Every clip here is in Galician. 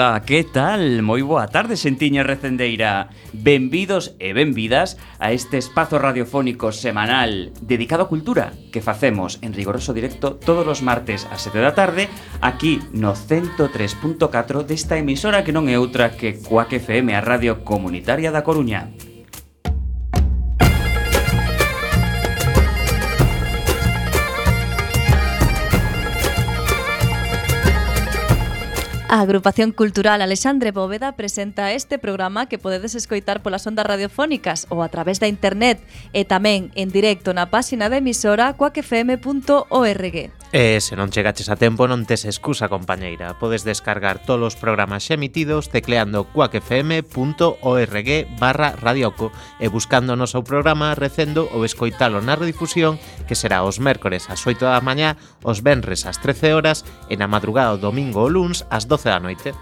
Ola, que tal? Moi boa tarde, sentiña Recendeira. Benvidos e benvidas a este espazo radiofónico semanal dedicado a cultura que facemos en rigoroso directo todos os martes a 7 da tarde aquí no 103.4 desta emisora que non é outra que Coac FM, a radio comunitaria da Coruña. A Agrupación Cultural Alexandre Bóveda presenta este programa que podedes escoitar polas ondas radiofónicas ou a través da internet e tamén en directo na páxina da emisora coacfm.org. E se non chegaches a tempo non tes excusa, compañeira. Podes descargar todos os programas xa emitidos tecleando cuacfm.org barra radioco e buscando o noso programa recendo ou escoitalo na redifusión que será os mércores ás 8 da mañá, os venres ás 13 horas e na madrugada o domingo ou luns ás 12 da noite.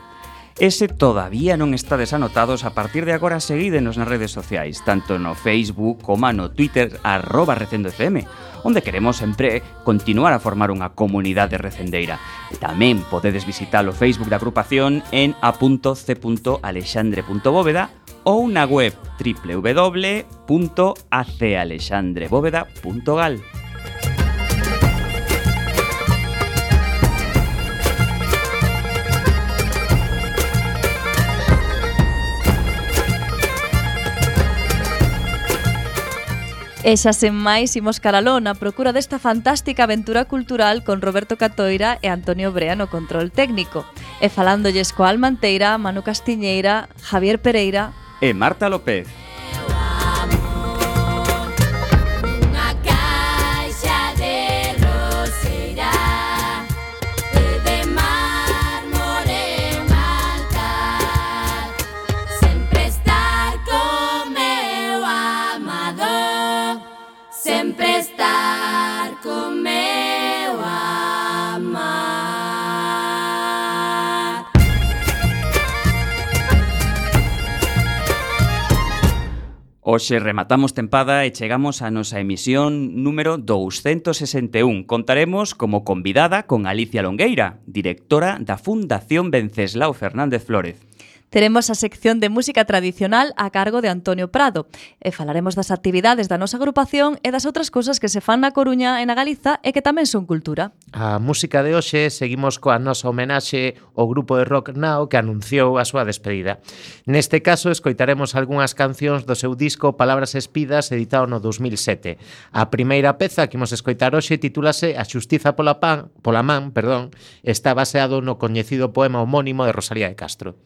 Ese todavía non estades anotados, a partir de agora seguídenos nas redes sociais, tanto no Facebook como no Twitter, arroba recendofm, onde queremos sempre continuar a formar unha comunidade recendeira. E tamén podedes visitar o Facebook da agrupación en a.c.alexandre.bóveda ou na web www.acalexandrebóveda.gal. E xa sen máis imos caralón a procura desta fantástica aventura cultural con Roberto Catoira e Antonio Brea no control técnico. E falándolles coa Almanteira, Manu Castiñeira, Javier Pereira e Marta López. Hoxe rematamos tempada e chegamos á nosa emisión número 261. Contaremos como convidada con Alicia Longueira, directora da Fundación Venceslao Fernández Flórez teremos a sección de música tradicional a cargo de Antonio Prado. E falaremos das actividades da nosa agrupación e das outras cousas que se fan na Coruña e na Galiza e que tamén son cultura. A música de hoxe seguimos coa nosa homenaxe ao grupo de rock Now que anunciou a súa despedida. Neste caso escoitaremos algunhas cancións do seu disco Palabras Espidas editado no 2007. A primeira peza que imos escoitar hoxe titúlase A xustiza pola, pan, pola man, perdón, está baseado no coñecido poema homónimo de Rosalía de Castro.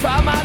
Try my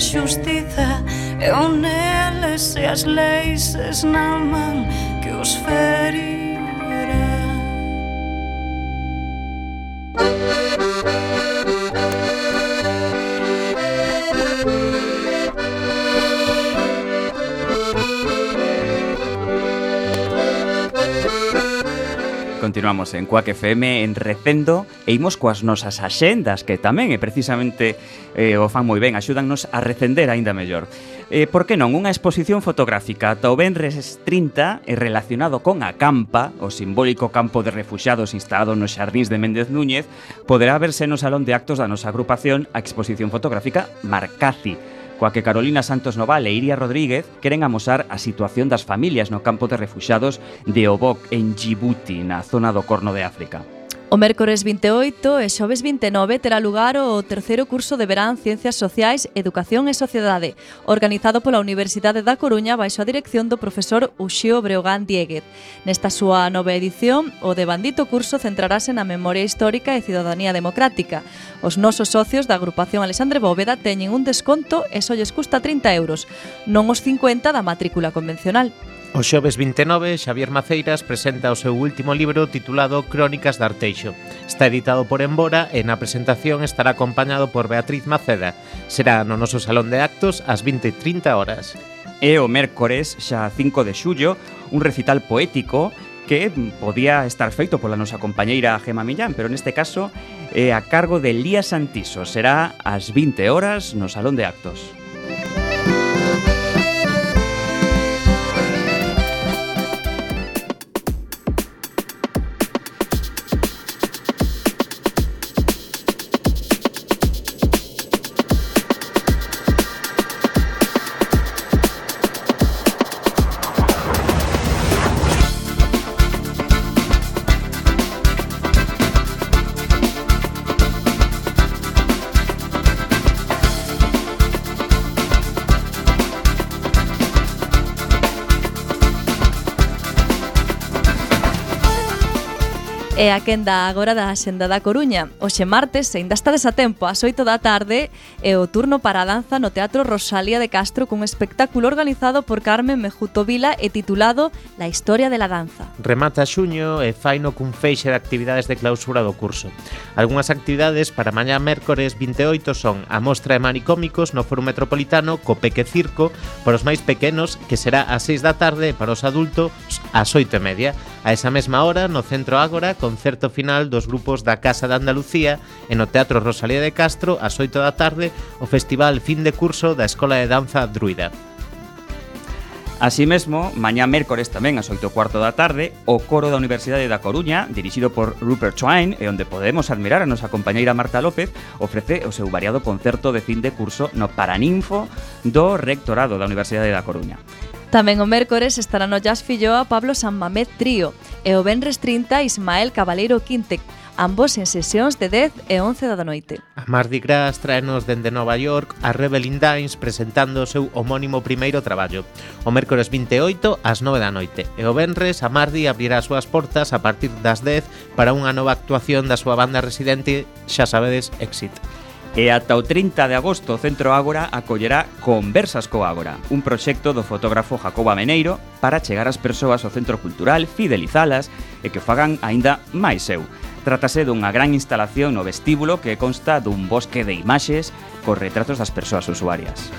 xustiza e un eles e as leis esnaman que os feri Continuamos en Cuac FM en Recendo e imos coas nosas axendas que tamén e precisamente eh, o fan moi ben, axúdannos a recender aínda mellor. Eh, por que non? Unha exposición fotográfica ata o Benres 30 e relacionado con a campa, o simbólico campo de refuxados instalado nos xardíns de Méndez Núñez, poderá verse no Salón de Actos da nosa agrupación a exposición fotográfica Marcazi, coa que Carolina Santos Noval e Iria Rodríguez queren amosar a situación das familias no campo de refuxados de Obok en Djibouti, na zona do Corno de África. O mércores 28 e xoves 29 terá lugar o terceiro curso de verán Ciencias Sociais, Educación e Sociedade, organizado pola Universidade da Coruña baixo a dirección do profesor Uxío Breogán Dieguez. Nesta súa nova edición, o debandito curso centrarase na memoria histórica e cidadanía democrática. Os nosos socios da agrupación Alexandre Bóveda teñen un desconto e só lles custa 30 euros, non os 50 da matrícula convencional. O xoves 29, Xavier Maceiras presenta o seu último libro titulado Crónicas de Arteixo. Está editado por Embora e na presentación estará acompañado por Beatriz Maceda. Será no noso Salón de Actos ás 20.30 horas. E o mércores, xa 5 de xullo, un recital poético que podía estar feito pola nosa compañeira Gema Millán, pero neste caso é a cargo de Lía Santiso. Será ás 20 horas no Salón de Actos. E a quenda agora da Xenda da Coruña. Oxe martes, ainda estades a tempo, ás 8 da tarde, e o turno para a danza no Teatro Rosalía de Castro cun espectáculo organizado por Carmen Mejuto Vila e titulado La historia de la danza. Remata xuño e faino cun feixe de actividades de clausura do curso. Algunhas actividades para mañá mércores 28 son a mostra de manicómicos no Foro Metropolitano co Peque Circo para os máis pequenos que será ás 6 da tarde e para os adultos ás 8 e media. A esa mesma hora, no Centro Ágora, concerto final dos grupos da Casa de Andalucía e no Teatro Rosalía de Castro, ás 8 da tarde, o Festival Fin de Curso da Escola de Danza Druida. Así mesmo, mañá mércores tamén ás 8 cuarto da tarde, o coro da Universidade da Coruña, dirixido por Rupert Twine, e onde podemos admirar a nosa compañeira Marta López, ofrece o seu variado concerto de fin de curso no Paraninfo do Rectorado da Universidade da Coruña. Tamén o mércores estará no Jazz Filloa Pablo San Mamed Trío e o Benres 30 Ismael Cabaleiro Quintec, ambos en sesións de 10 e 11 da noite. A Mardi Gras traenos dende Nova York a Rebel in Dines presentando o seu homónimo primeiro traballo. O mércores 28 ás 9 da noite e o Benres a Mardi abrirá as súas portas a partir das 10 para unha nova actuación da súa banda residente, xa sabedes, Exit. E ata o 30 de agosto o Centro Ágora acollerá Conversas co Ágora, un proxecto do fotógrafo Jacoba Meneiro para chegar ás persoas ao centro cultural, fidelizalas e que o fagan aínda máis seu. Trátase dunha gran instalación no vestíbulo que consta dun bosque de imaxes cos retratos das persoas usuarias.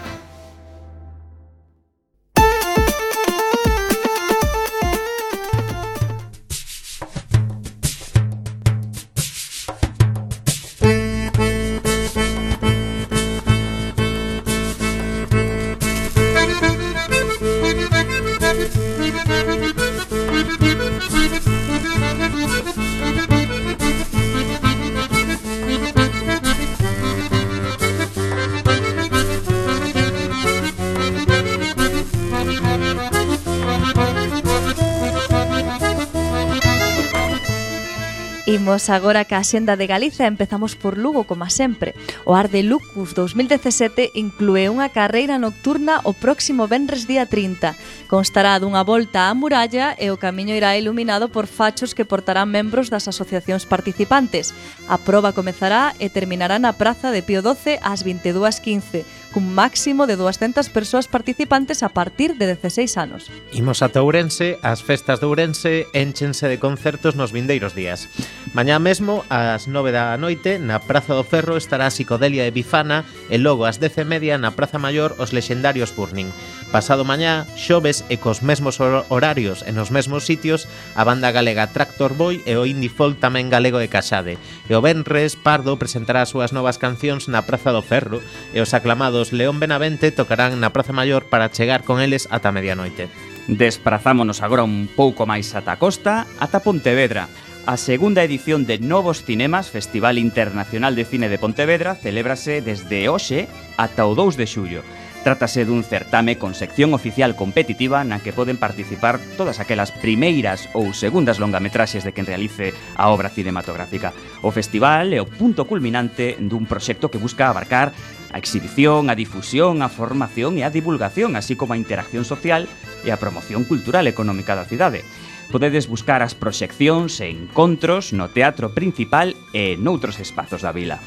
Imos agora ca Xenda de Galiza empezamos por Lugo, como sempre. O Ar de Lucus 2017 inclúe unha carreira nocturna o próximo venres día 30. Constará dunha volta á muralla e o camiño irá iluminado por fachos que portarán membros das asociacións participantes. A proba comezará e terminará na Praza de Pío XII ás 22.15 cun máximo de 200 persoas participantes a partir de 16 anos. Imos ata Ourense, as festas de Ourense enchense de concertos nos vindeiros días. Mañá mesmo, ás 9 da noite, na Praza do Ferro estará a psicodelia de Bifana e logo ás 10 media na Praza Maior os lexendarios Burning. Pasado mañá, xoves e cos mesmos horarios e nos mesmos sitios, a banda galega Tractor Boy e o indie folk tamén galego de Casade. E o Benres, Pardo presentará as súas novas cancións na Praza do Ferro e os aclamados dos León Benavente tocarán na Praza Maior para chegar con eles ata medianoite. Desprazámonos agora un pouco máis ata a costa, ata Pontevedra. A segunda edición de Novos Cinemas, Festival Internacional de Cine de Pontevedra, celébrase desde hoxe ata o 2 de xullo. Trátase dun certame con sección oficial competitiva na que poden participar todas aquelas primeiras ou segundas longametraxes de quen realice a obra cinematográfica. O festival é o punto culminante dun proxecto que busca abarcar a exhibición, a difusión, a formación e a divulgación, así como a interacción social e a promoción cultural económica da cidade. Podedes buscar as proxeccións e encontros no teatro principal e noutros espazos da vila.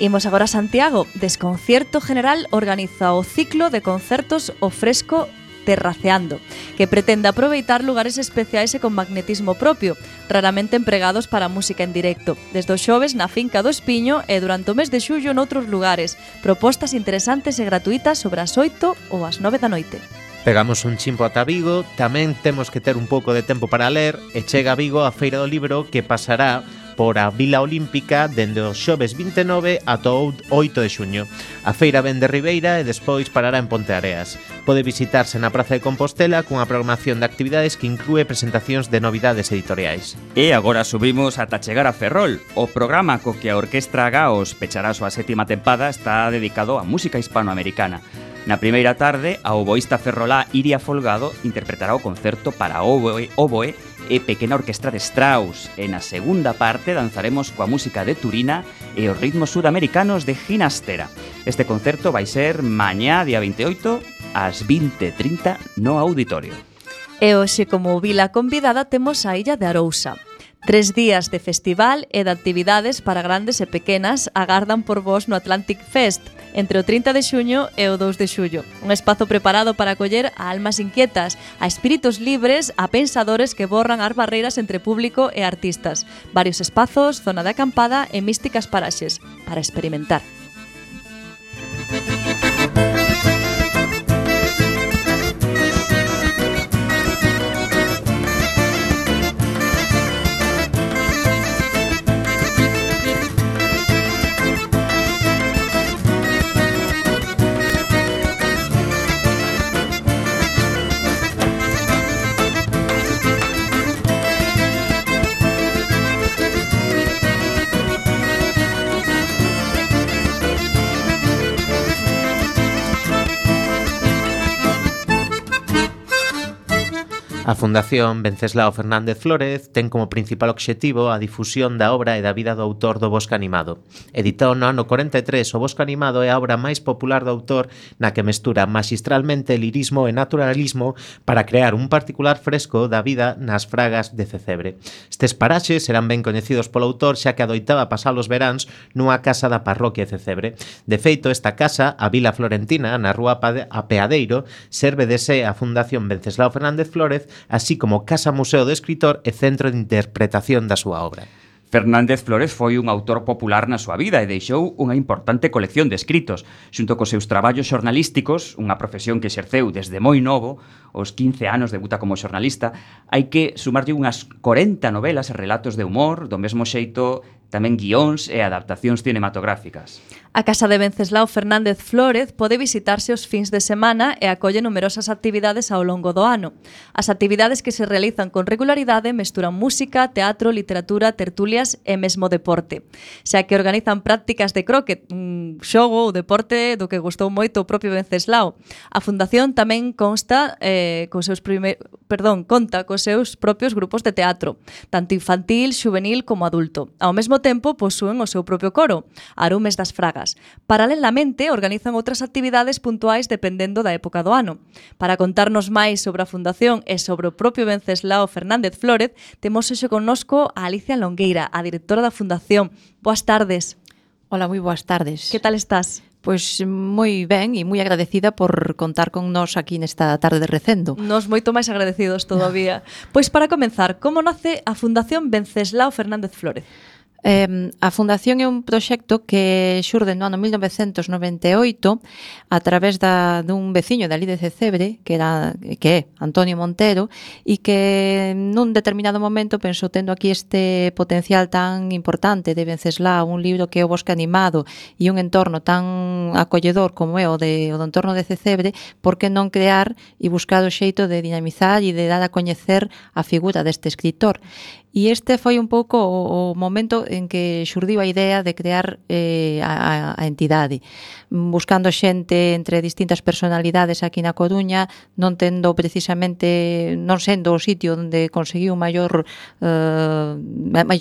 Imos agora a Santiago. Desconcierto General organiza o ciclo de concertos O Fresco terraceando, que pretende aproveitar lugares especiais e con magnetismo propio, raramente empregados para música en directo. Desde os xoves na finca do Espiño e durante o mes de xullo noutros lugares, propostas interesantes e gratuitas sobre as 8 ou as 9 da noite. Pegamos un chimpo ata Vigo, tamén temos que ter un pouco de tempo para ler e chega a Vigo a Feira do Libro que pasará por a Vila Olímpica dende os xoves 29 ata o 8 de xuño. A feira vende Ribeira e despois parará en Ponteareas. Pode visitarse na Praza de Compostela cunha programación de actividades que inclúe presentacións de novidades editoriais. E agora subimos ata chegar a Ferrol. O programa co que a Orquestra Gaos pechará a súa sétima tempada está dedicado á música hispanoamericana. Na primeira tarde, a oboísta ferrolá Iria Folgado interpretará o concerto para oboe, oboe e Pequena Orquestra de Strauss. E na segunda parte danzaremos coa música de Turina e os ritmos sudamericanos de Ginastera. Este concerto vai ser mañá, día 28, ás 20.30 no Auditorio. E hoxe, como vila convidada, temos a Illa de Arousa. Tres días de festival e de actividades para grandes e pequenas agardan por vós no Atlantic Fest entre o 30 de xuño e o 2 de xullo. Un espazo preparado para acoller a almas inquietas, a espíritos libres, a pensadores que borran as barreiras entre público e artistas. Varios espazos, zona de acampada e místicas paraxes para experimentar. Música A Fundación Venceslao Fernández Flórez ten como principal obxectivo a difusión da obra e da vida do autor do Bosque Animado. Editado no ano 43 o Bosque Animado é a obra máis popular do autor na que mestura magistralmente lirismo e naturalismo para crear un particular fresco da vida nas fragas de Cecebre. Estes paraxes serán ben coñecidos polo autor xa que adoitaba pasar os veráns nunha casa da parroquia de Cecebre. De feito, esta casa, a Vila Florentina, na rúa Apeadeiro, serve de sé a Fundación Venceslao Fernández Flórez así como Casa Museo do Escritor e Centro de Interpretación da súa obra. Fernández Flores foi un autor popular na súa vida e deixou unha importante colección de escritos. Xunto cos seus traballos xornalísticos, unha profesión que exerceu desde moi novo, aos 15 anos debuta como xornalista, hai que sumarlle unhas 40 novelas e relatos de humor, do mesmo xeito tamén guións e adaptacións cinematográficas. A Casa de Venceslao Fernández Flórez pode visitarse os fins de semana e acolle numerosas actividades ao longo do ano. As actividades que se realizan con regularidade mesturan música, teatro, literatura, tertulias e mesmo deporte. Xa que organizan prácticas de croquet, un xogo ou deporte do que gustou moito o propio Venceslao. A fundación tamén consta eh, cos seus primer... perdón, conta cos seus propios grupos de teatro, tanto infantil, juvenil como adulto. Ao mesmo tempo posúen o seu propio coro, Arumes das Fragas. Paralelamente, organizan outras actividades puntuais dependendo da época do ano. Para contarnos máis sobre a Fundación e sobre o propio Venceslao Fernández Flórez, temos hoxe connosco a Alicia Longueira, a directora da Fundación. Boas tardes. Hola, moi boas tardes. Que tal estás? Pois moi ben e moi agradecida por contar con nós aquí nesta tarde de recendo. Nos moito máis agradecidos todavía. pois para comenzar, como nace a Fundación Venceslao Fernández Flórez? Eh, a Fundación é un proxecto que xurde no ano 1998 a través da, dun veciño dali de Cecebre, que era que é Antonio Montero, e que nun determinado momento pensou tendo aquí este potencial tan importante de Venceslao, un libro que é o bosque animado e un entorno tan acolledor como é o, de, o do entorno de Cecebre, por que non crear e buscar o xeito de dinamizar e de dar a coñecer a figura deste escritor. E este foi un pouco o, o momento en que xurdiu a idea de crear eh, a, a entidade, buscando xente entre distintas personalidades aquí na Coruña, non tendo precisamente, non sendo o sitio onde conseguiu maior eh,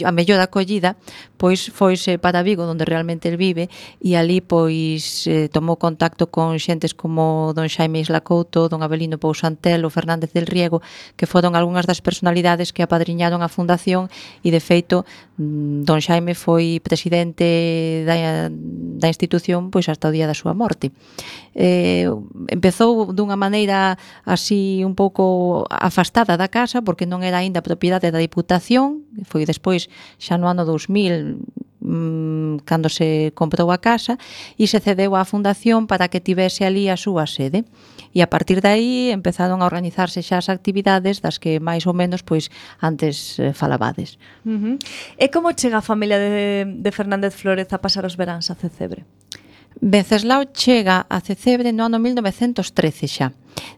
a mellor acollida, pois foise para Vigo, onde realmente el vive, e ali pois eh, tomou contacto con xentes como don Xaime Isla Couto, don Abelino Pousantel, o Fernández del Riego, que foron algunhas das personalidades que apadriñaron a fundación E de feito mm, Don Xaime foi presidente da, da institución pois hasta o día da súa morte. Eh, empezou dunha maneira así un pouco afastada da casa porque non era aínda propiedade da Diputación, foi despois xa no ano 2000 mm, cando se comprou a casa e se cedeu á fundación para que tivese ali a súa sede e a partir de aí empezaron a organizarse xa as actividades das que máis ou menos pois antes eh, falabades. Uh -huh. E como chega a familia de, de Fernández Flores a pasar os veráns a Cecebre? Venceslao chega a Cecebre no ano 1913 xa,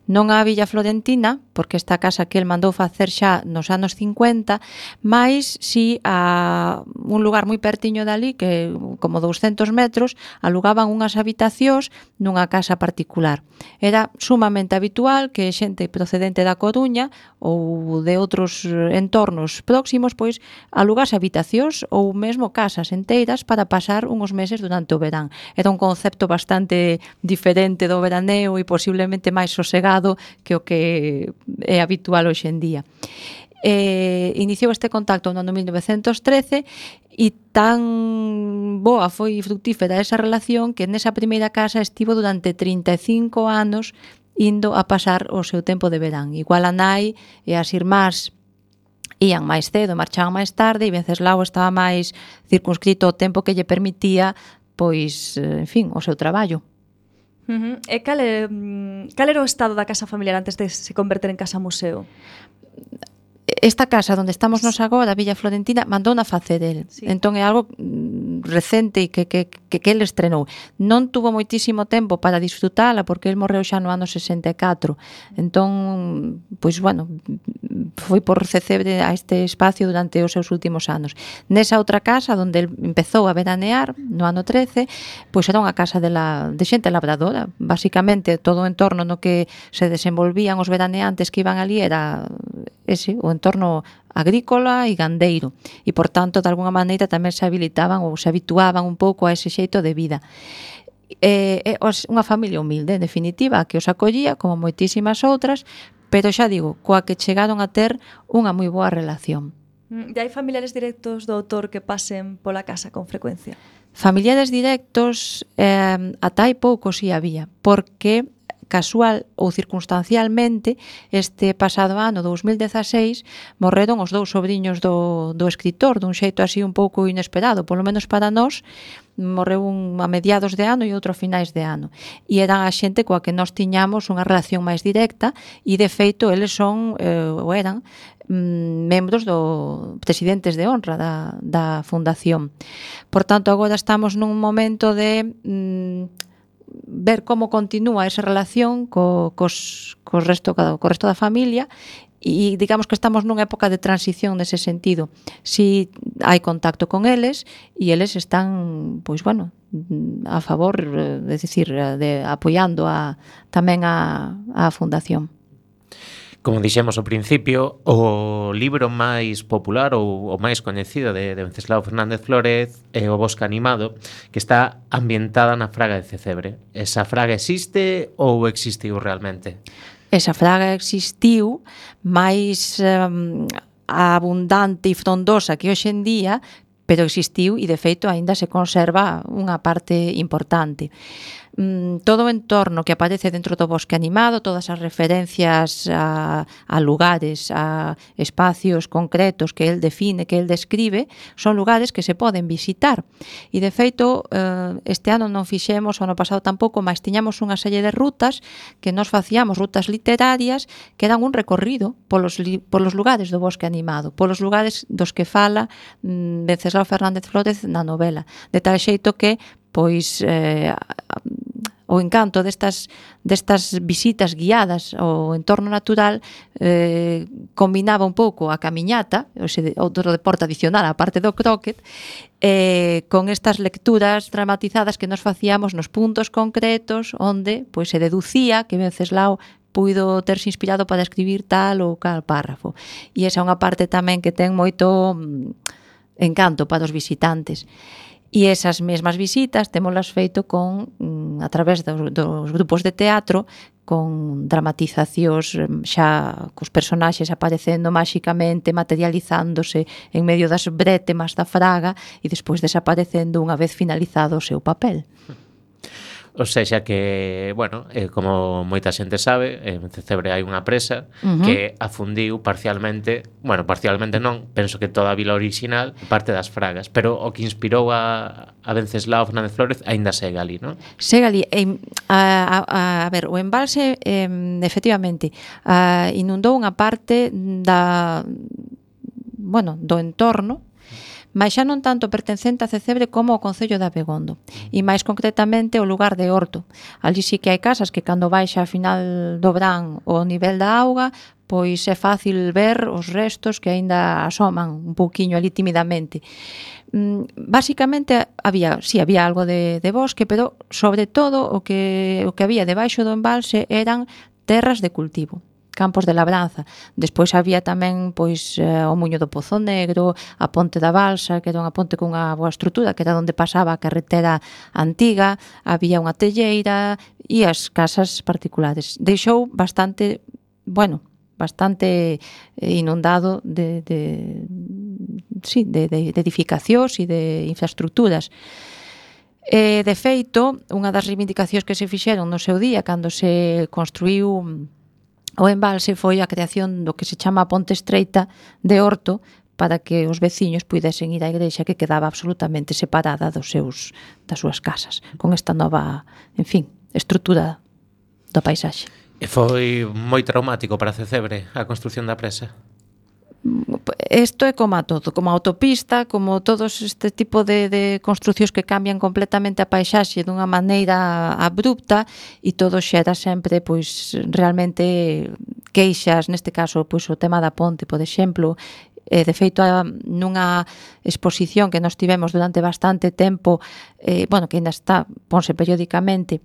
non a Villa Florentina, porque esta casa que el mandou facer xa nos anos 50, máis si a un lugar moi pertiño dali, que como 200 metros, alugaban unhas habitacións nunha casa particular. Era sumamente habitual que xente procedente da Coruña ou de outros entornos próximos, pois alugase habitacións ou mesmo casas enteiras para pasar unhos meses durante o verán. Era un concepto bastante diferente do veraneo e posiblemente máis sosegado que o que é habitual hoxe en día. Eh, iniciou este contacto no ano 1913 e tan boa foi fructífera esa relación que nesa primeira casa estivo durante 35 anos indo a pasar o seu tempo de verán. Igual a nai e as irmás ían máis cedo, marchaban máis tarde e Venceslao estaba máis circunscrito o tempo que lle permitía pois, eh, en fin, o seu traballo. Uh -huh. E cal, é, mm, cal era o estado da casa familiar antes de se converter en casa museo? Esta casa onde estamos nos agora, a Villa Florentina, mandou na facer el. Sí. Entón é algo mm, recente que, que, que, que el estrenou. Non tuvo moitísimo tempo para disfrutala porque el morreu xa no ano 64. Entón, pois bueno, foi por receber a este espacio durante os seus últimos anos. Nesa outra casa onde el empezou a veranear no ano 13, pois era unha casa de, la, de xente labradora. Basicamente, todo o entorno no que se desenvolvían os veraneantes que iban ali era ese, o entorno agrícola e gandeiro e, por tanto, de alguna maneira tamén se habilitaban ou se habituaban un pouco a ese xeito de vida eh, eh, unha familia humilde, en definitiva, que os acollía como moitísimas outras, pero xa digo, coa que chegaron a ter unha moi boa relación. Mm, e hai familiares directos do autor que pasen pola casa con frecuencia? Familiares directos eh, ata hai poucos si había, porque casual ou circunstancialmente, este pasado ano 2016 morreron os dous sobrinhos do, do escritor, dun xeito así un pouco inesperado, polo menos para nós, morreu un a mediados de ano e outro a finais de ano. E eran a xente coa que nós tiñamos unha relación máis directa e, de feito, eles son, eh, ou eran, mm, membros do presidentes de honra da, da fundación. Por tanto, agora estamos nun momento de... Mm, ver como continúa esa relación co, cos, cos resto, co resto da familia e digamos que estamos nunha época de transición nese sentido. Si hai contacto con eles e eles están, pois bueno, a favor, eh, é dicir, eh, de apoiando a tamén a a fundación. Como dixemos ao principio, o libro máis popular ou o máis coñecido de, de Venceslao Fernández Flórez é o Bosque Animado, que está ambientada na fraga de Cecebre. Esa fraga existe ou existiu realmente? Esa fraga existiu, máis um, abundante e frondosa que hoxe en día, pero existiu e de feito aínda se conserva unha parte importante mm, todo o entorno que aparece dentro do bosque animado, todas as referencias a, a lugares, a espacios concretos que el define, que el describe, son lugares que se poden visitar. E de feito, eh, este ano non fixemos, o ano pasado tampouco, mas tiñamos unha serie de rutas que nos facíamos, rutas literarias, que eran un recorrido polos, polos lugares do bosque animado, polos lugares dos que fala mm, Venceslao Fernández Flores na novela. De tal xeito que pois eh, o encanto destas destas visitas guiadas ao entorno natural eh, combinaba un pouco a camiñata, ou se, outro deporte adicional, a parte do croquet, eh, con estas lecturas dramatizadas que nos facíamos nos puntos concretos onde pois se deducía que Venceslao puido terse inspirado para escribir tal ou cal párrafo. E esa é unha parte tamén que ten moito mm, encanto para os visitantes. E esas mesmas visitas temolas feito con mm, a través dos, dos grupos de teatro con dramatizacións mm, xa cos personaxes aparecendo máxicamente, materializándose en medio das brétemas da fraga e despois desaparecendo unha vez finalizado o seu papel. O sexa que, bueno, eh, como moita xente sabe, en Cecebre hai unha presa uh -huh. que afundiu parcialmente, bueno, parcialmente non, penso que toda a vila original, parte das fragas, pero o que inspirou a, a Venceslao Fernández Flórez aínda segue ali, non? Segue ali. Eh, a, a, a ver, o embalse, eh, efectivamente, a, inundou unha parte da bueno, do entorno mas xa non tanto pertencente a Cecebre como ao Concello de Abegondo, e máis concretamente o lugar de Horto. Allí sí que hai casas que cando baixa a final do verán o nivel da auga, pois é fácil ver os restos que aínda asoman un pouquiño ali timidamente. Mm, Básicamente había, si sí, había algo de, de bosque, pero sobre todo o que o que había debaixo do embalse eran terras de cultivo campos de labranza. Despois había tamén pois eh, o Muño do Pozo Negro, a Ponte da Balsa, que era unha ponte cunha boa estrutura, que era onde pasaba a carretera antiga, había unha telleira e as casas particulares. Deixou bastante, bueno, bastante eh, inundado de, de, sí, de, de, de edificacións e de infraestructuras. E, de feito, unha das reivindicacións que se fixeron no seu día, cando se construiu O embalse foi a creación do que se chama a Ponte Estreita de Horto para que os veciños puidesen ir á igrexa que quedaba absolutamente separada dos seus das súas casas, con esta nova, en fin, estrutura da paisaxe. E foi moi traumático para Cecebre a construción da presa isto é eh, como a todo, como a autopista, como todos este tipo de, de construcións que cambian completamente a paisaxe dunha maneira abrupta e todo xera sempre pois realmente queixas, neste caso pois o tema da ponte, por exemplo, eh, de feito nunha exposición que nos tivemos durante bastante tempo, eh, bueno, que ainda está, ponse periódicamente,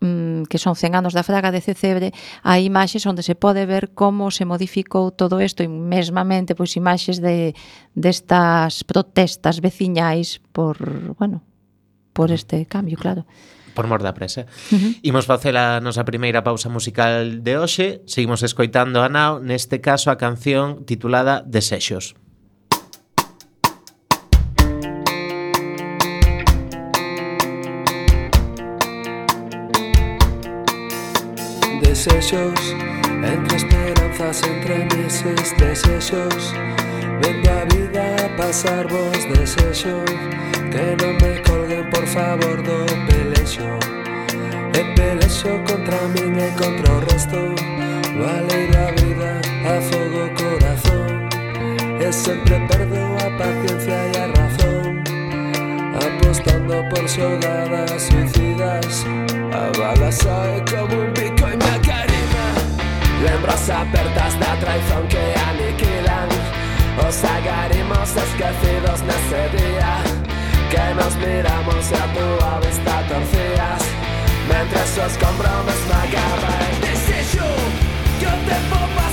mm, que son 100 anos da Fraga de Cecebre, hai imaxes onde se pode ver como se modificou todo isto e mesmamente pois imaxes de destas protestas veciñais por, bueno, por este cambio, claro por mor da presa. Uh -huh. Imos facer a nosa primeira pausa musical de hoxe, seguimos escoitando a Nao, neste caso a canción titulada Desexos. desexos Entre esperanzas, entre meses, desexos venga a vida a pasar vos desexo Que non me colguen por favor do pelexo E pelexo contra min e contra o resto. Vale da vida a fogo corazón. E sempre perdo a paciencia e a razón. Apostando por xogadas suicidas. A bala sae como un pico Lembro-se apertas da traición que aniquilan. Os agarimos esquecidos nesse día. Que nos miramos a tua vista torcías. Mentre su escombro me esmagaba desejo Que te bomba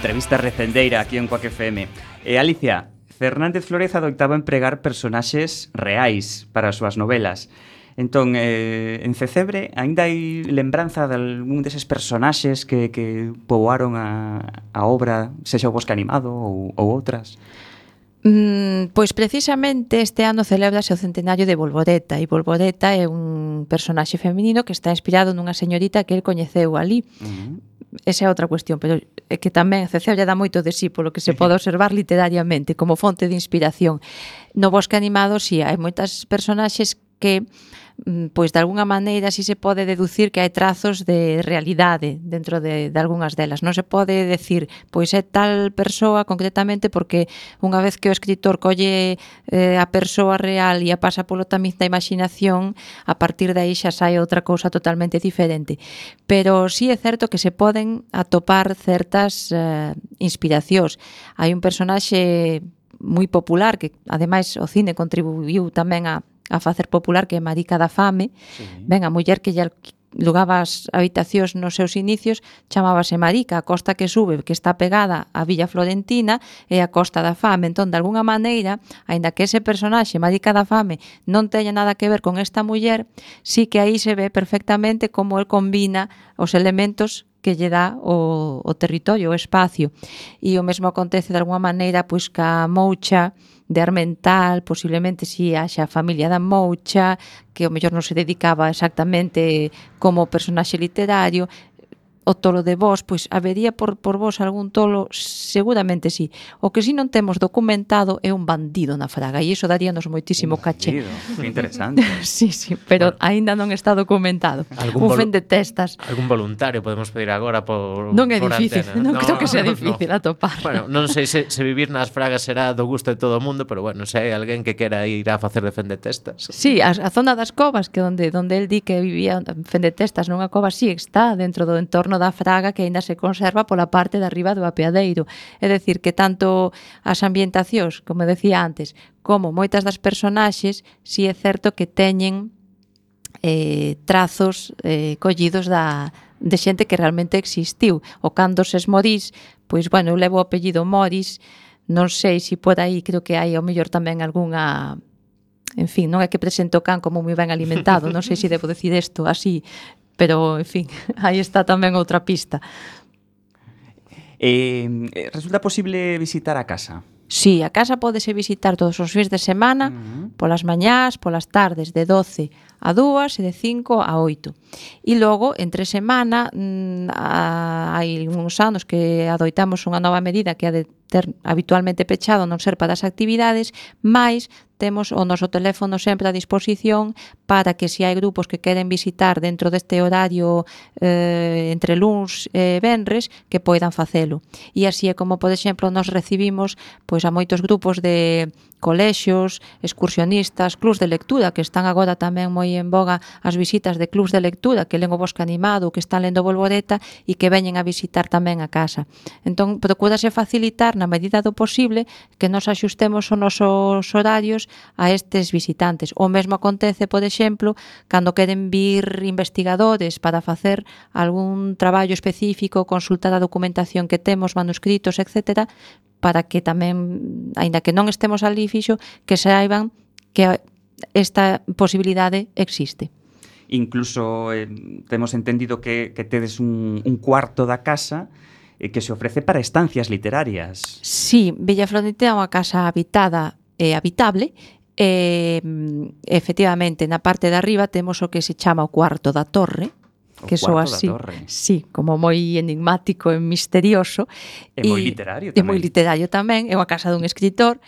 entrevista recendeira aquí en Coac FM. E eh, Alicia, Fernández Flores adoitaba empregar personaxes reais para as súas novelas. Entón, eh, en Cecebre aínda hai lembranza de algún deses personaxes que, que poboaron a, a obra, sexa o Bosque Animado ou, ou outras? Mm, pois precisamente este ano celebrase o centenario de Bolboreta e Bolboreta é un personaxe feminino que está inspirado nunha señorita que el coñeceu ali. Uh -huh esa é outra cuestión, pero é que tamén Ceceo lle dá moito de sí polo que se pode observar literariamente como fonte de inspiración. No Bosque Animado, si sí, hai moitas personaxes que Mm, pois de algunha maneira si se pode deducir que hai trazos de realidade dentro de, de algunhas delas. Non se pode decir, pois é tal persoa concretamente porque unha vez que o escritor colle eh, a persoa real e a pasa polo tamiz da imaginación, a partir de aí xa sai outra cousa totalmente diferente. Pero si sí é certo que se poden atopar certas eh, inspiracións. Hai un personaxe moi popular que ademais o cine contribuiu tamén a a facer popular que é Marica da Fame, sí. ben, a muller que lle lugaba as habitacións nos seus inicios chamábase Marica, a costa que sube que está pegada á Villa Florentina e a costa da fame, entón de alguna maneira aínda que ese personaxe Marica da fame non teña nada que ver con esta muller, sí que aí se ve perfectamente como el combina os elementos que lle dá o, o territorio, o espacio. E o mesmo acontece de alguma maneira pois ca moucha de Armental, posiblemente si haxa a familia da Moucha, que o mellor non se dedicaba exactamente como personaxe literario, o tolo de vos, pois habería por, por vos algún tolo, seguramente sí. O que si non temos documentado é un bandido na fraga, e iso daríanos moitísimo un caché. Que interesante. sí, sí, pero bueno. aínda non está documentado. Algún un fen de testas. Algún voluntario podemos pedir agora por Non é por difícil, antena. non no, creo que sea difícil no. atopar. Bueno, non sei se, se vivir nas fragas será do gusto de todo o mundo, pero bueno, se hai alguén que quera ir a facer de fen de testas. Sí, a, a zona das covas, que onde, onde el di que vivía fen de testas nunha cova, sí, está dentro do entorno da fraga que aínda se conserva pola parte de arriba do apeadeiro. É decir, que tanto as ambientacións, como decía antes, como moitas das personaxes, si é certo que teñen eh, trazos eh, collidos da, de xente que realmente existiu. O cando se esmorís, pois, bueno, eu levo o apellido Moris, non sei se por aí, creo que hai ao mellor tamén algunha en fin, non é que presento o can como moi ben alimentado, non sei se debo decir isto así pero, en fin, aí está tamén outra pista. Eh, resulta posible visitar a casa? Sí, a casa pódese visitar todos os fins de semana, uh -huh. polas mañás, polas tardes, de 12 a 2 e de 5 a 8. E logo, entre semana, mm, a, hai uns anos que adoitamos unha nova medida que a de ter habitualmente pechado non ser para as actividades, máis temos o noso teléfono sempre a disposición para que se hai grupos que queren visitar dentro deste horario eh, entre luns e venres que poidan facelo. E así é como, por exemplo, nos recibimos pois a moitos grupos de colexios, excursionistas, clubs de lectura, que están agora tamén moi en boga as visitas de clubs de lectura, que len o Bosque Animado, que están lendo Bolboreta e que veñen a visitar tamén a casa. Entón, procurase facilitar na medida do posible que nos axustemos os nosos horarios a estes visitantes. O mesmo acontece, por exemplo, cando queren vir investigadores para facer algún traballo específico, consultar a documentación que temos, manuscritos, etc., para que tamén, aínda que non estemos ali fixo, que saiban que esta posibilidade existe incluso eh, temos entendido que, que tedes un, un cuarto da casa eh, que se ofrece para estancias literarias. Sí, Villaflor é unha casa habitada e habitable, E, efectivamente, na parte de arriba temos o que se chama o cuarto da torre, o que soa así, sí, como moi enigmático e misterioso. e moi literario tamén. É moi literario tamén, é unha casa dun escritor,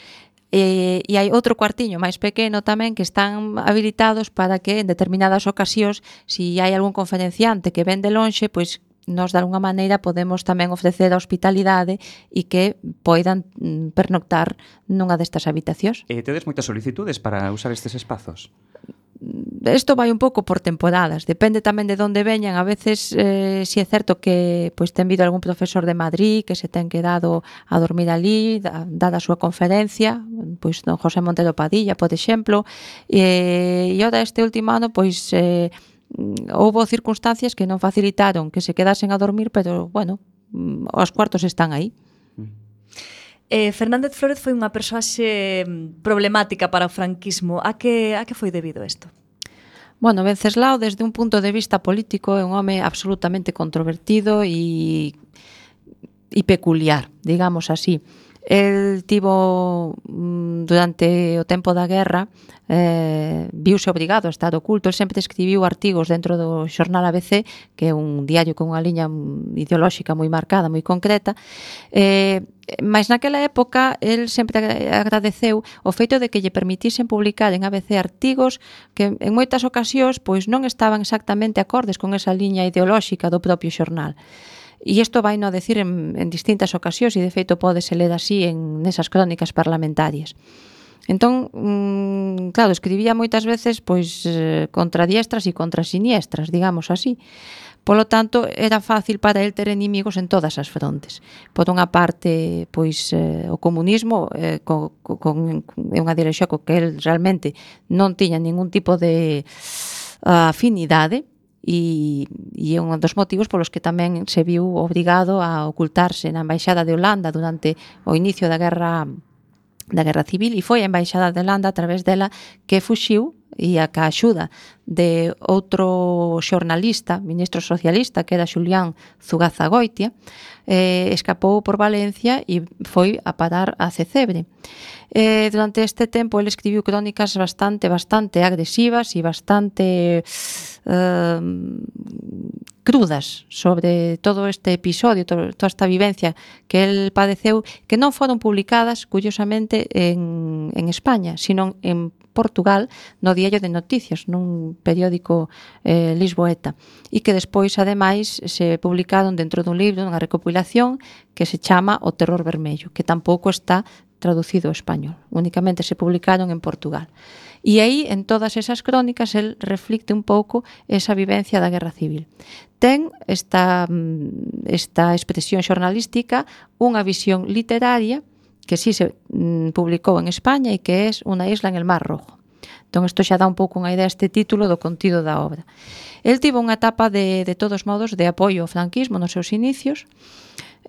E, e hai outro cuartiño máis pequeno tamén que están habilitados para que en determinadas ocasións, se si hai algún conferenciante que ven de lonxe, pois nos de alguna maneira podemos tamén ofrecer a hospitalidade e que poidan mm, pernoctar nunha destas habitacións. E tedes moitas solicitudes para usar estes espazos? isto vai un pouco por temporadas, depende tamén de onde veñan, a veces eh, si é certo que pois ten vido algún profesor de Madrid que se ten quedado a dormir ali, da, dada a súa conferencia, pois don José Montero Padilla, por exemplo, e, e ora este último ano pois eh, Mm, houbo circunstancias que non facilitaron que se quedasen a dormir, pero, bueno, mm, os cuartos están aí. Eh, Fernández Flores foi unha persoaxe mm, problemática para o franquismo. A que, a que foi debido isto? Bueno, Venceslao, desde un punto de vista político, é un home absolutamente controvertido e, e peculiar, digamos así. El tivo mm, durante o tempo da guerra eh, viuse obrigado a estar oculto, el sempre escribiu artigos dentro do xornal ABC, que é un diario con unha liña mm, ideolóxica moi marcada, moi concreta, eh, mas naquela época el sempre agradeceu o feito de que lle permitisen publicar en ABC artigos que en moitas ocasións pois non estaban exactamente acordes con esa liña ideolóxica do propio xornal. E isto vai no decir en, en distintas ocasións e de feito pódese ler así en nesas crónicas parlamentarias. Entón, mm, claro, escribía moitas veces pois eh, contra diestras e contra siniestras, digamos así. Polo tanto, era fácil para el ter enemigos en todas as frontes. Por unha parte, pois eh, o comunismo eh, co, co, con unha dirección co que el realmente non tiña ningún tipo de ah, afinidade, e, e é un dos motivos polos que tamén se viu obrigado a ocultarse na embaixada de Holanda durante o inicio da guerra da guerra civil. E foi a embaixada de Holanda a través dela que fuxiu e a ca axuda de outro xornalista, ministro socialista, que era Xulián Zugazagoitia, eh, escapou por Valencia e foi a parar a Cecebre. Eh, durante este tempo ele escribiu crónicas bastante bastante agresivas e bastante eh, crudas sobre todo este episodio, todo, toda esta vivencia que el padeceu, que non foron publicadas, curiosamente, en, en España, sino en Portugal no Diario de Noticias, nun periódico eh, lisboeta, e que despois, ademais, se publicaron dentro dun libro, nunha recopilación que se chama O Terror Vermello, que tampouco está traducido ao español, únicamente se publicaron en Portugal. E aí, en todas esas crónicas, el reflicte un pouco esa vivencia da Guerra Civil. Ten esta, mm, esta expresión xornalística unha visión literaria que sí se mm, publicou en España e que é Una isla en el Mar Rojo. Entón, isto xa dá un pouco unha idea este título do contido da obra. El tivo unha etapa de, de todos modos de apoio ao franquismo nos seus inicios,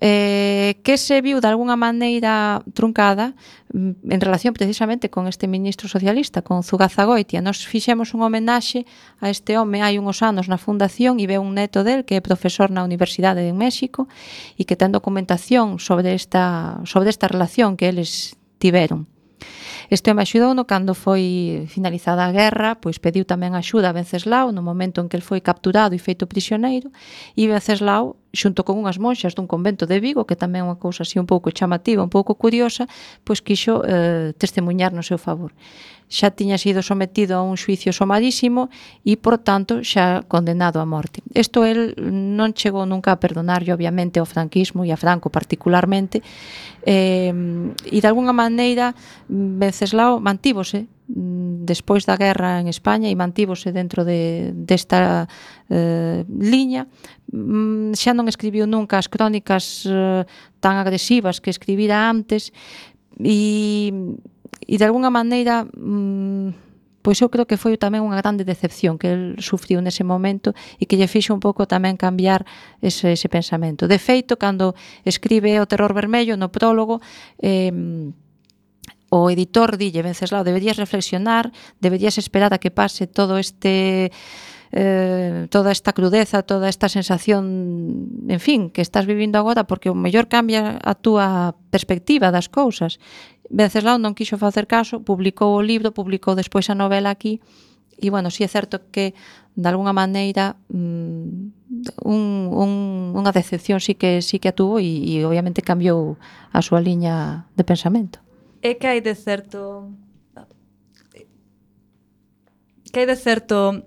eh, que se viu de alguna maneira truncada mm, en relación precisamente con este ministro socialista, con Zugazagoitia. Nos fixemos un homenaxe a este home hai uns anos na fundación e ve un neto del que é profesor na Universidade de México e que ten documentación sobre esta, sobre esta relación que eles tiveron. Este home axudouno cando foi finalizada a guerra, pois pediu tamén axuda a Venceslao no momento en que el foi capturado e feito prisioneiro, e Venceslao xunto con unhas monxas dun convento de Vigo, que tamén é unha cousa así un pouco chamativa, un pouco curiosa, pois quixo eh, testemunhar no seu favor xa tiña sido sometido a un xuicio somarísimo e, por tanto, xa condenado a morte. Isto el non chegou nunca a perdonarlle, obviamente, ao franquismo e a Franco particularmente, eh, e, de alguna maneira, Venceslao mantívose mm, despois da guerra en España e mantívose dentro de, desta eh, liña mm, xa non escribiu nunca as crónicas eh, tan agresivas que escribira antes e e de algunha maneira mm, pois eu creo que foi tamén unha grande decepción que el sufriu nese momento e que lle fixo un pouco tamén cambiar ese, ese pensamento. De feito, cando escribe o terror vermello no prólogo, eh, o editor dille, Venceslao, deberías reflexionar, deberías esperar a que pase todo este eh, toda esta crudeza, toda esta sensación, en fin, que estás vivindo agora porque o mellor cambia a túa perspectiva das cousas. Venceslao non quixo facer caso, publicou o libro, publicou despois a novela aquí, e bueno, si sí é certo que de alguna maneira mm, un, un, unha decepción sí que sí que atuvo e, e obviamente cambiou a súa liña de pensamento. É que hai de certo que hai de certo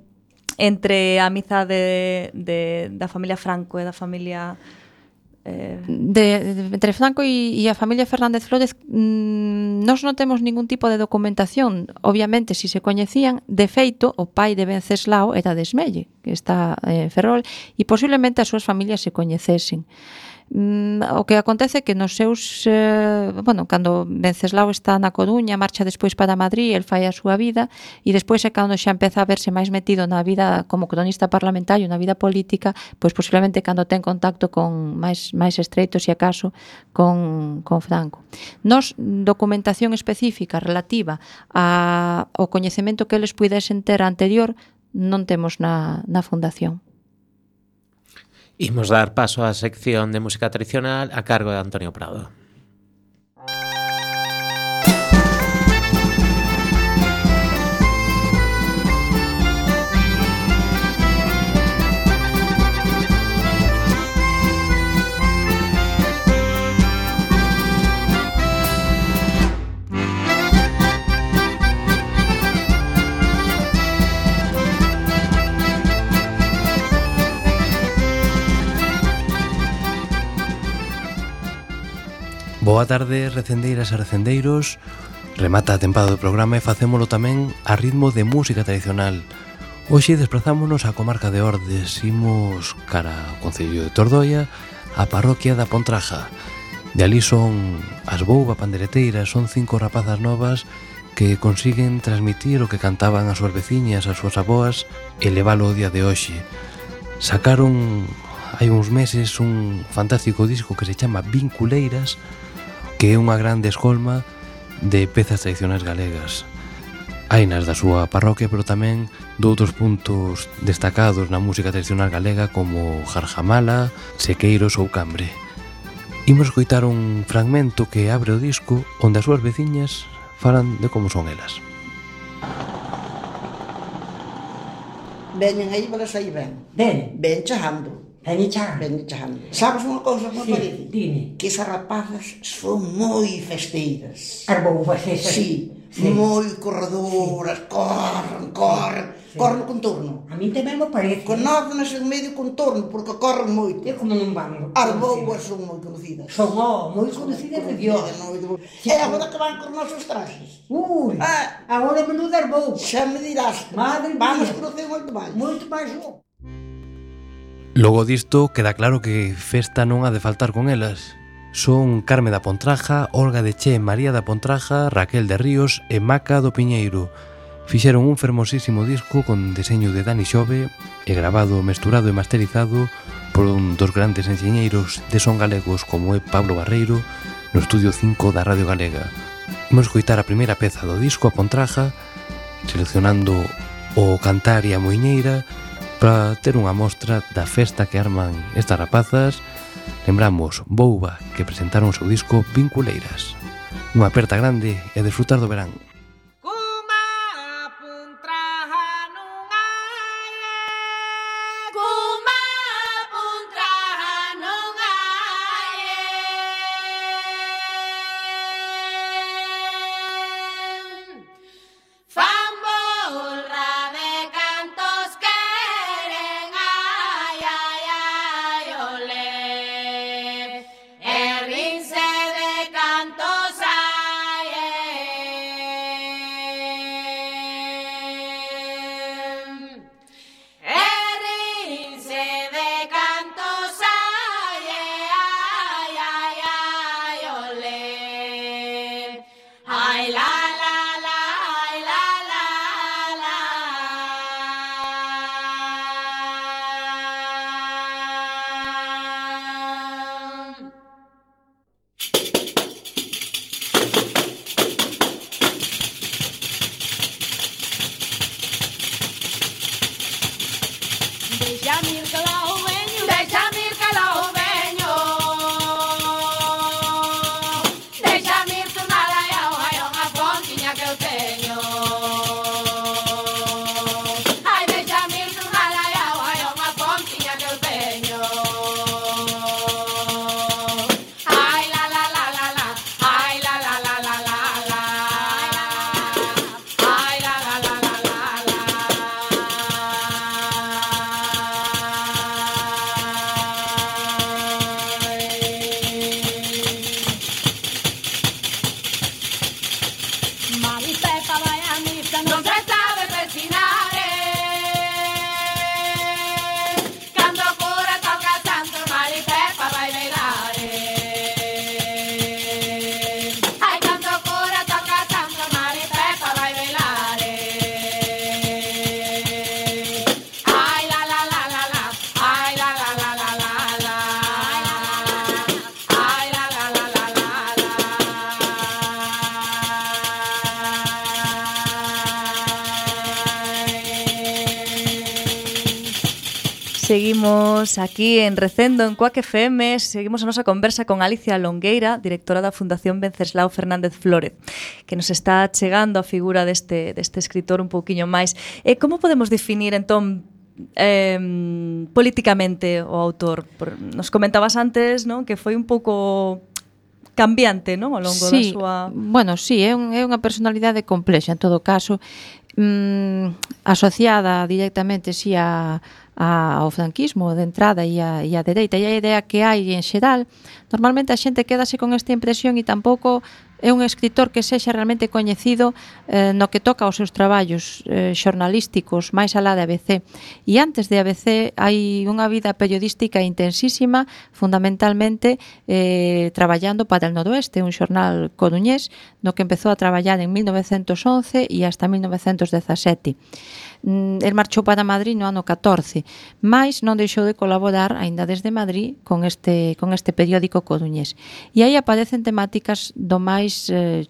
entre a amizade de, de, da familia Franco e da familia eh... de, de, entre Franco e, e a familia Fernández Flores mmm, nós non temos ningún tipo de documentación. Obviamente si se coñecían de feito o pai de Venceslao era de Esmelle que está eh, en Ferrol e posiblemente as súas familias se coñecesen. Mm, o que acontece que nos seus eh, bueno, cando Venceslao está na Coruña, marcha despois para Madrid, el fai a súa vida e despois é cando xa empeza a verse máis metido na vida como cronista parlamentario, na vida política, pois posiblemente cando ten contacto con máis máis estreitos e acaso con con Franco. Nos documentación específica relativa a ao coñecemento que eles puidesen ter anterior non temos na, na fundación. Imos dar paso á sección de música tradicional a cargo de Antonio Prado. Boa tarde, recendeiras e recendeiros. Remata a tempada do programa e facémolo tamén a ritmo de música tradicional. Hoxe desplazámonos á comarca de Ordes, imos cara ao Concello de Tordoia, a parroquia da Pontraja. De ali son as bouba pandereteiras, son cinco rapazas novas que consiguen transmitir o que cantaban as súas veciñas, as súas aboas e leválo o día de hoxe. Sacaron hai uns meses un fantástico disco que se chama Vinculeiras, que é unha grande escolma de pezas tradicionais galegas. Hai nas da súa parroquia, pero tamén doutros puntos destacados na música tradicional galega como Jarjamala, Sequeiros ou Cambre. Imos coitar un fragmento que abre o disco onde as súas veciñas falan de como son elas. Veñen aí, velas aí, ven. Ven. Ven chajando. Anichar. Anichar. Sabes unha cousa, como sí, parece? Dime. Que esas rapazas son moi festeiras. Arboubas esas. Sí, sí. moi corredoras, sí. corren, corren, sí. corren con turno. A mí tamén me parece. Con Conócenas en medio con turno, porque corren moito. É como non van. Arboubas son moi conocidas. Son, oh, moi conocidas de Dios. É sí, é agora que van con nosos trajes. Ui, ah, agora menudo arbouba. Xa me dirás. Madre mía. Vamos conocer moito máis. Moito máis, oh. Logo disto, queda claro que festa non ha de faltar con elas. Son Carme da Pontraja, Olga de Che, María da Pontraja, Raquel de Ríos e Maca do Piñeiro. Fixeron un fermosísimo disco con deseño de Dani Xove e grabado, mesturado e masterizado por un dos grandes enxeñeiros de son galegos como é Pablo Barreiro no Estudio 5 da Radio Galega. Imos escoitar a primeira peza do disco a Pontraja, seleccionando o Cantar e a Moiñeira, para ter unha mostra da festa que arman estas rapazas, lembramos Bouba, que presentaron o seu disco Vinculeiras. Unha aperta grande e desfrutar do verán. Seguimos aquí en Recendo, en Cuac FM, seguimos a nosa conversa con Alicia Longueira, directora da Fundación Venceslao Fernández Flórez, que nos está chegando a figura deste, deste escritor un pouquiño máis. E eh, como podemos definir, entón, eh, políticamente o autor? Por, nos comentabas antes non que foi un pouco cambiante non ao longo sí, da súa... Bueno, sí, é, un, é unha personalidade complexa en todo caso, mm, asociada directamente si sí, a a, ao franquismo de entrada e a, e a dereita e a idea que hai en xeral normalmente a xente quedase con esta impresión e tampouco é un escritor que sexa realmente coñecido eh, no que toca aos seus traballos eh, xornalísticos máis alá de ABC. E antes de ABC hai unha vida periodística intensísima, fundamentalmente eh, traballando para el Noroeste, un xornal coruñés no que empezou a traballar en 1911 e hasta 1917. Mm, el marchou para Madrid no ano 14, mais non deixou de colaborar aínda desde Madrid con este con este periódico coruñés. E aí aparecen temáticas do máis eh,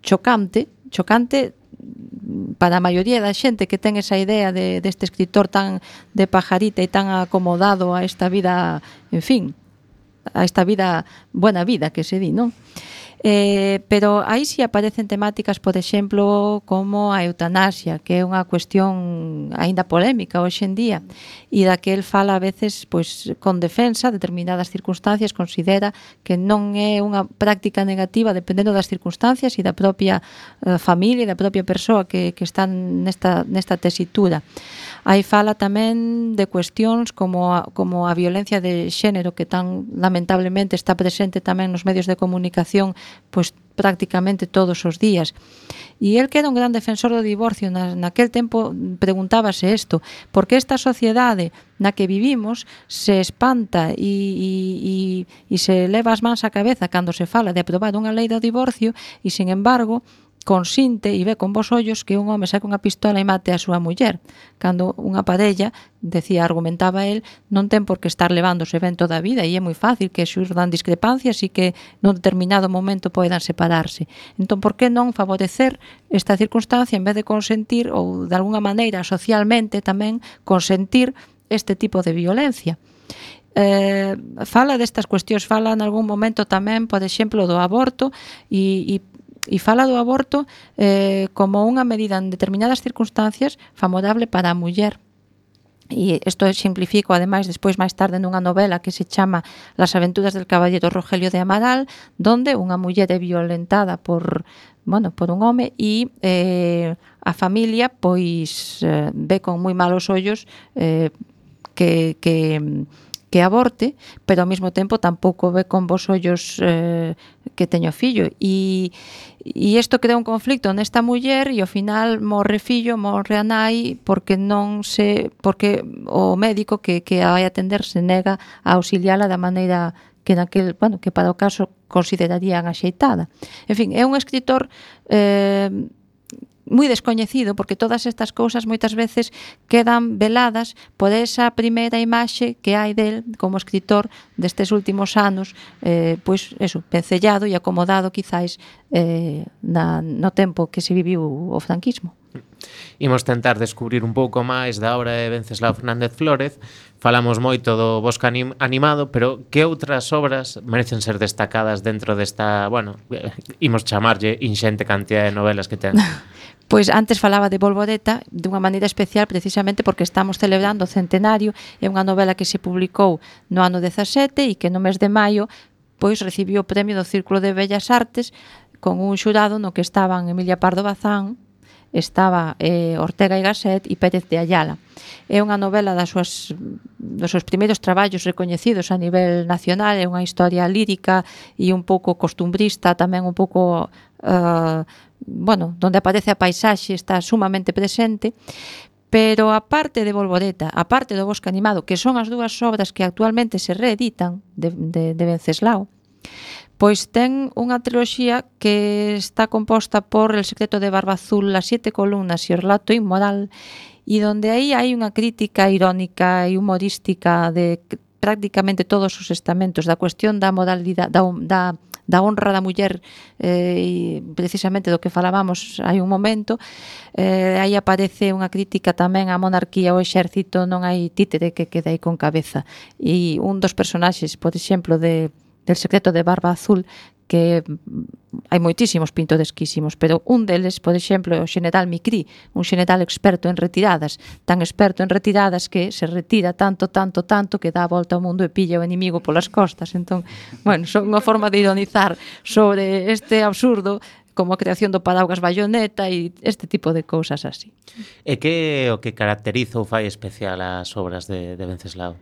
chocante, chocante para a maioría da xente que ten esa idea de, deste escritor tan de pajarita e tan acomodado a esta vida, en fin, a esta vida, buena vida que se di, non? Eh, pero aí si aparecen temáticas, por exemplo, como a eutanasia, que é unha cuestión aínda polémica hoxe en día, e da que el fala a veces pois con defensa, determinadas circunstancias considera que non é unha práctica negativa dependendo das circunstancias e da propia eh, familia e da propia persoa que, que está nesta, nesta tesitura. Aí fala tamén de cuestións como a, como a violencia de xénero que tan lamentablemente está presente tamén nos medios de comunicación, pois prácticamente todos os días. E el que era un gran defensor do divorcio na, naquel tempo preguntábase isto, porque esta sociedade na que vivimos se espanta e, e, e, e se leva as mans á cabeza cando se fala de aprobar unha lei do divorcio e, sin embargo, consinte e ve con vos ollos que un home saca unha pistola e mate a súa muller, cando unha padella, decía, argumentaba el, non ten por que estar levándose ben toda a vida e é moi fácil que xurdan discrepancias e que nun determinado momento poidan separarse. Entón, por que non favorecer esta circunstancia en vez de consentir ou, de alguna maneira, socialmente tamén consentir este tipo de violencia? eh, fala destas cuestións, fala en algún momento tamén, por exemplo, do aborto e, e e fala do aborto eh, como unha medida en determinadas circunstancias favorable para a muller. E isto simplifico ademais despois máis tarde nunha novela que se chama Las aventuras del caballero Rogelio de Amaral donde unha muller é violentada por bueno, por un home e eh, a familia pois eh, ve con moi malos ollos eh, que, que que aborte, pero ao mesmo tempo tampouco ve con vos ollos eh, que teño fillo. E, e isto crea un conflicto nesta muller e ao final morre fillo, morre a nai porque non se porque o médico que, que a vai atender se nega a auxiliala da maneira que naquel, bueno, que para o caso considerarían axeitada. En fin, é un escritor eh, moi descoñecido porque todas estas cousas moitas veces quedan veladas por esa primeira imaxe que hai del como escritor destes últimos anos eh, pois eso, pencellado e acomodado quizáis eh, na, no tempo que se viviu o franquismo. Imos tentar descubrir un pouco máis da obra de Venceslao Fernández Flórez. Falamos moito do Bosque anim Animado, pero que outras obras merecen ser destacadas dentro desta, bueno, imos chamarlle inxente cantidad de novelas que ten? Pois antes falaba de Volvoreta dunha maneira especial precisamente porque estamos celebrando o centenario é unha novela que se publicou no ano 17 e que no mes de maio pois recibiu o premio do Círculo de Bellas Artes con un xurado no que estaban Emilia Pardo Bazán, estaba eh, Ortega y Gasset e Pérez de Ayala. É unha novela das súas, dos seus primeiros traballos recoñecidos a nivel nacional, é unha historia lírica e un pouco costumbrista, tamén un pouco eh, bueno, donde aparece a paisaxe está sumamente presente, Pero a parte de Volvoreta, a parte do Bosque Animado, que son as dúas obras que actualmente se reeditan de, de, de Venceslao, Pois ten unha triloxía que está composta por El secreto de Barba Azul, Las siete columnas e o relato inmoral, e donde aí hai unha crítica irónica e humorística de prácticamente todos os estamentos da cuestión da modalidade da, da, da honra da muller eh, e precisamente do que falábamos hai un momento eh, aí aparece unha crítica tamén á monarquía ao exército non hai títere que quede aí con cabeza e un dos personaxes, por exemplo, de del secreto de Barba Azul que mm, hai moitísimos pintoresquísimos, pero un deles, por exemplo, é o xeneral Micri, un xeneral experto en retiradas, tan experto en retiradas que se retira tanto, tanto, tanto que dá a volta ao mundo e pilla o enemigo polas costas. Entón, bueno, son unha forma de ironizar sobre este absurdo como a creación do padaugas bayoneta e este tipo de cousas así. E que o que caracteriza ou fai especial as obras de, de Venceslao?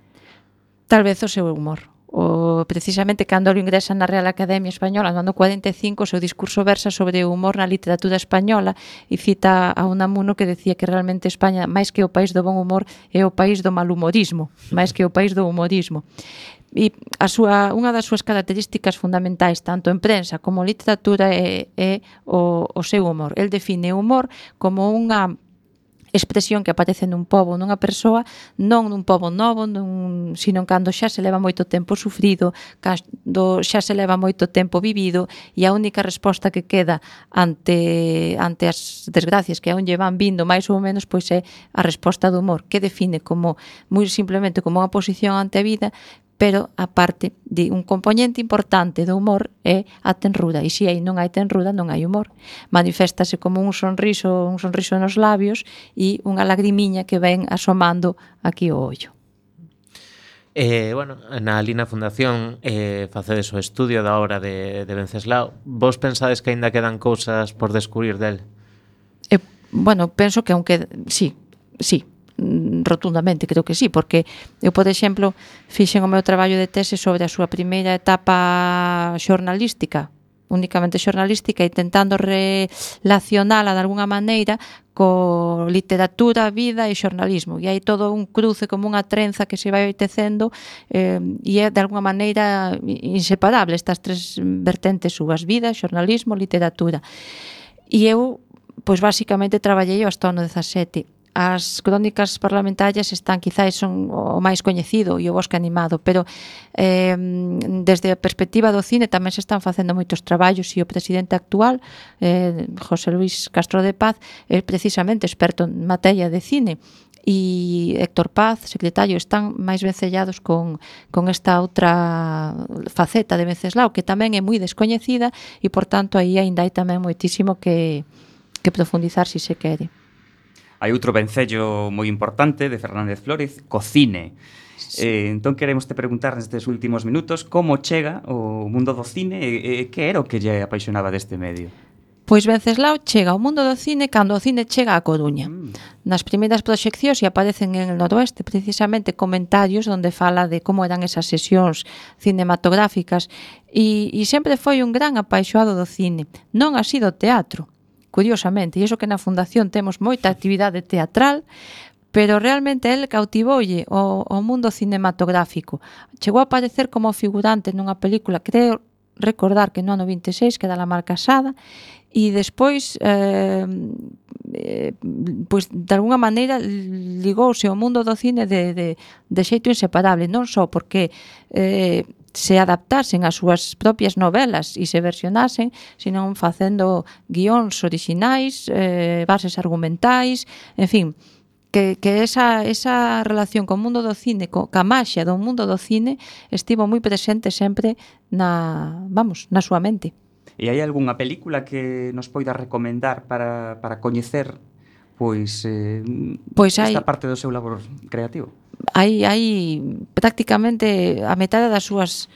Tal vez o seu humor O, precisamente cando lo ingresa na Real Academia Española no ano 45 o seu discurso versa sobre o humor na literatura española e cita a Unamuno que decía que realmente España máis que o país do bon humor é o país do malhumorismo máis que o país do humorismo e a súa, unha das súas características fundamentais tanto en prensa como literatura é, é o, o seu humor. El define o humor como unha expresión que aparece nun pobo nunha persoa, non nun pobo novo, nun, sino cando xa se leva moito tempo sufrido, cando xa se leva moito tempo vivido e a única resposta que queda ante ante as desgracias que aún lle van vindo máis ou menos pois é a resposta do humor, que define como moi simplemente como unha posición ante a vida pero a parte de un componente importante do humor é a tenruda, e se aí non hai tenruda non hai humor. Manifestase como un sonriso, un sonriso nos labios e unha lagrimiña que ven asomando aquí o ollo. Eh, bueno, na Lina Fundación eh, facedes o estudio da obra de, de Venceslao. Vos pensades que aínda quedan cousas por descubrir del? Eh, bueno, penso que aunque... Sí, sí, rotundamente, creo que sí, porque eu, por exemplo, fixen o meu traballo de tese sobre a súa primeira etapa xornalística, únicamente xornalística e tentando relacionala de alguna maneira co literatura, vida e xornalismo. E hai todo un cruce como unha trenza que se vai tecendo eh, e é de alguna maneira inseparable estas tres vertentes súas, vida, xornalismo, literatura. E eu, pois basicamente traballei hasta o ano 17 as crónicas parlamentarias están quizáis son o máis coñecido e o bosque animado, pero eh, desde a perspectiva do cine tamén se están facendo moitos traballos e o presidente actual, eh, José Luis Castro de Paz, é precisamente experto en materia de cine e Héctor Paz, secretario, están máis vencellados con, con esta outra faceta de Venceslao, que tamén é moi descoñecida e, por tanto, aí aínda hai tamén moitísimo que, que profundizar se si se quere. Hai outro vencello moi importante de Fernández Flórez, Cocine. Sí. Eh, entón queremos te preguntar nestes últimos minutos como chega o mundo do cine e, e que era o que lle apaixonaba deste medio? Pois Venceslao chega ao mundo do cine cando o cine chega a Coruña. Mm. Nas primeiras proxeccións e aparecen en el noroeste precisamente comentarios onde fala de como eran esas sesións cinematográficas e, e sempre foi un gran apaixoado do cine, non así do teatro curiosamente, e iso que na fundación temos moita actividade teatral, pero realmente el cautivolle o, o mundo cinematográfico. Chegou a aparecer como figurante nunha película, creo recordar que no ano 26 queda la marca Sada, e despois eh, eh, pois de alguna maneira ligouse ao mundo do cine de, de, de xeito inseparable, non só porque eh, se adaptasen ás súas propias novelas e se versionasen, senón facendo guións orixinais, eh, bases argumentais, en fin, que, que esa, esa relación co mundo do cine, co, ca maxia do mundo do cine, estivo moi presente sempre na, vamos, na súa mente. E hai algunha película que nos poida recomendar para, para coñecer pois, eh, pois hai... esta parte do seu labor creativo? hai, hai prácticamente a metade das súas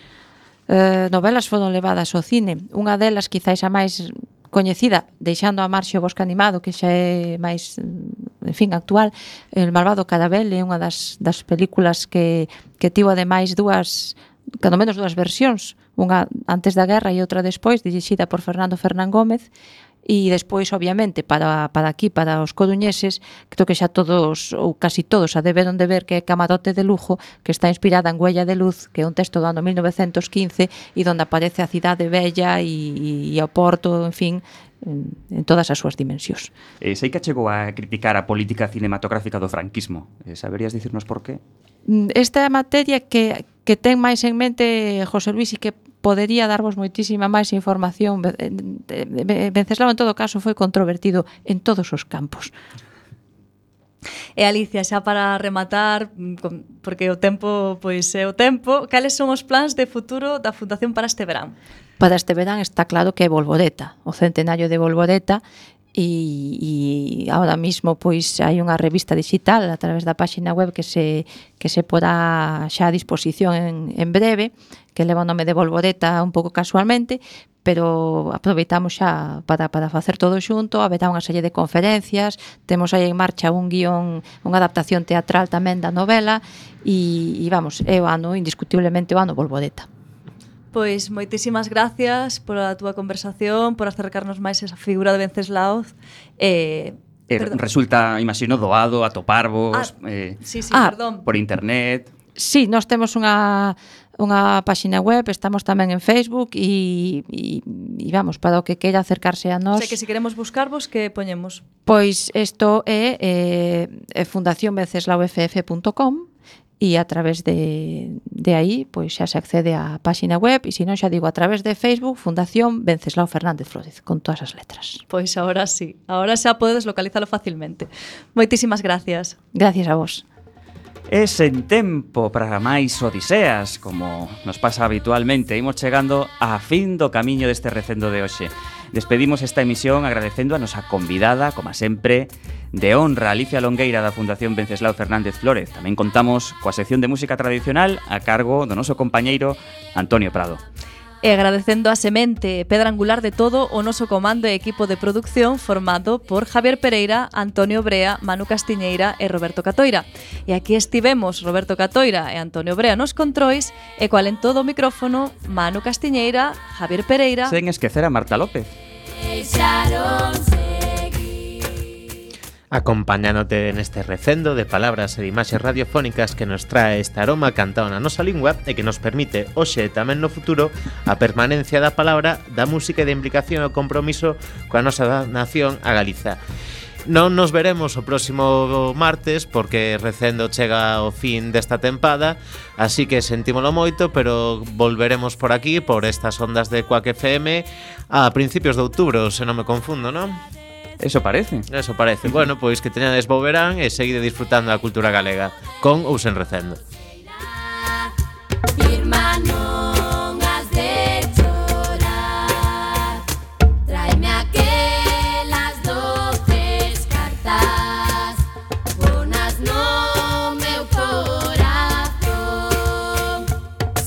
eh, novelas foron levadas ao cine. Unha delas, quizáis a máis coñecida, deixando a marxe o bosque animado, que xa é máis, en fin, actual, El malvado carabel é unha das, das películas que, que tivo ademais dúas cando menos dúas versións, unha antes da guerra e outra despois, dirixida por Fernando Fernán Gómez, e despois obviamente para, para aquí, para os coruñeses, creo que xa todos ou casi todos a deberon de ver que é Camarote de Lujo, que está inspirada en Huella de Luz, que é un texto do ano 1915 e onde aparece a cidade bella e, e, e o porto, en fin, en, en todas as súas dimensións. Eh, sei que chegou a criticar a política cinematográfica do franquismo. Eh, saberías dicirnos por qué? Mm, esta é a materia que, que ten máis en mente José Luis e que podería darvos moitísima máis información. Eh, venceslao, en todo caso, foi controvertido en todos os campos. E Alicia, xa para rematar, mm, porque o tempo pois é o tempo, cales son os plans de futuro da Fundación para este verán? Para este verán está claro que é Volvodeta, o centenario de Volvodeta, e, e ahora mismo pois hai unha revista digital a través da páxina web que se, que se porá xa a disposición en, en breve que leva o nome de Volvoreta un pouco casualmente, pero aproveitamos xa para, para facer todo xunto, haberá unha serie de conferencias, temos aí en marcha un guión, unha adaptación teatral tamén da novela, e, e vamos, é o ano, indiscutiblemente o ano Volvoreta. Pois moitísimas gracias pola túa conversación, por acercarnos máis esa figura de Venceslaoz. Eh, eh, perdón. resulta, imagino, doado atoparvos ah, eh, sí, sí, ah, perdón. por internet. Sí, nós temos unha unha páxina web, estamos tamén en Facebook e, e, e vamos, para o que queira acercarse a nós. O sea, que se queremos buscarvos, que poñemos? Pois isto é eh, fundacionveceslauff.com e a través de, de aí pois xa se accede á páxina web e se non xa digo a través de Facebook Fundación Venceslao Fernández Flórez con todas as letras. Pois agora sí, agora xa podedes localizalo facilmente. Moitísimas gracias. Gracias a vos. E sen tempo para máis odiseas, como nos pasa habitualmente, imos chegando a fin do camiño deste recendo de hoxe. Despedimos esta emisión agradecendo a nosa convidada, como sempre, de honra Alicia Longueira da Fundación Venceslao Fernández Flores. Tamén contamos coa sección de música tradicional a cargo do noso compañeiro Antonio Prado. E agradecendo a semente pedra angular de todo o noso comando e equipo de producción formado por Javier Pereira, Antonio Brea, Manu Castiñeira e Roberto Catoira. E aquí estivemos Roberto Catoira e Antonio Brea nos controis e cual en todo o micrófono Manu Castiñeira, Javier Pereira... Sen esquecer a Marta López. Deixaronse acompañándote en este recendo de palabras e imaxes radiofónicas que nos trae este aroma cantado na nosa lingua e que nos permite hoxe e tamén no futuro a permanencia da palabra, da música e da implicación e o compromiso coa nosa nación a Galiza. Non nos veremos o próximo martes porque recendo chega o fin desta tempada, así que sentímolo moito, pero volveremos por aquí, por estas ondas de Quack FM, a principios de outubro, se non me confundo, non? Eso parece. Eso parece. bueno, pois que teñades bo verán e seguide disfrutando da cultura galega, con ou sen recendo.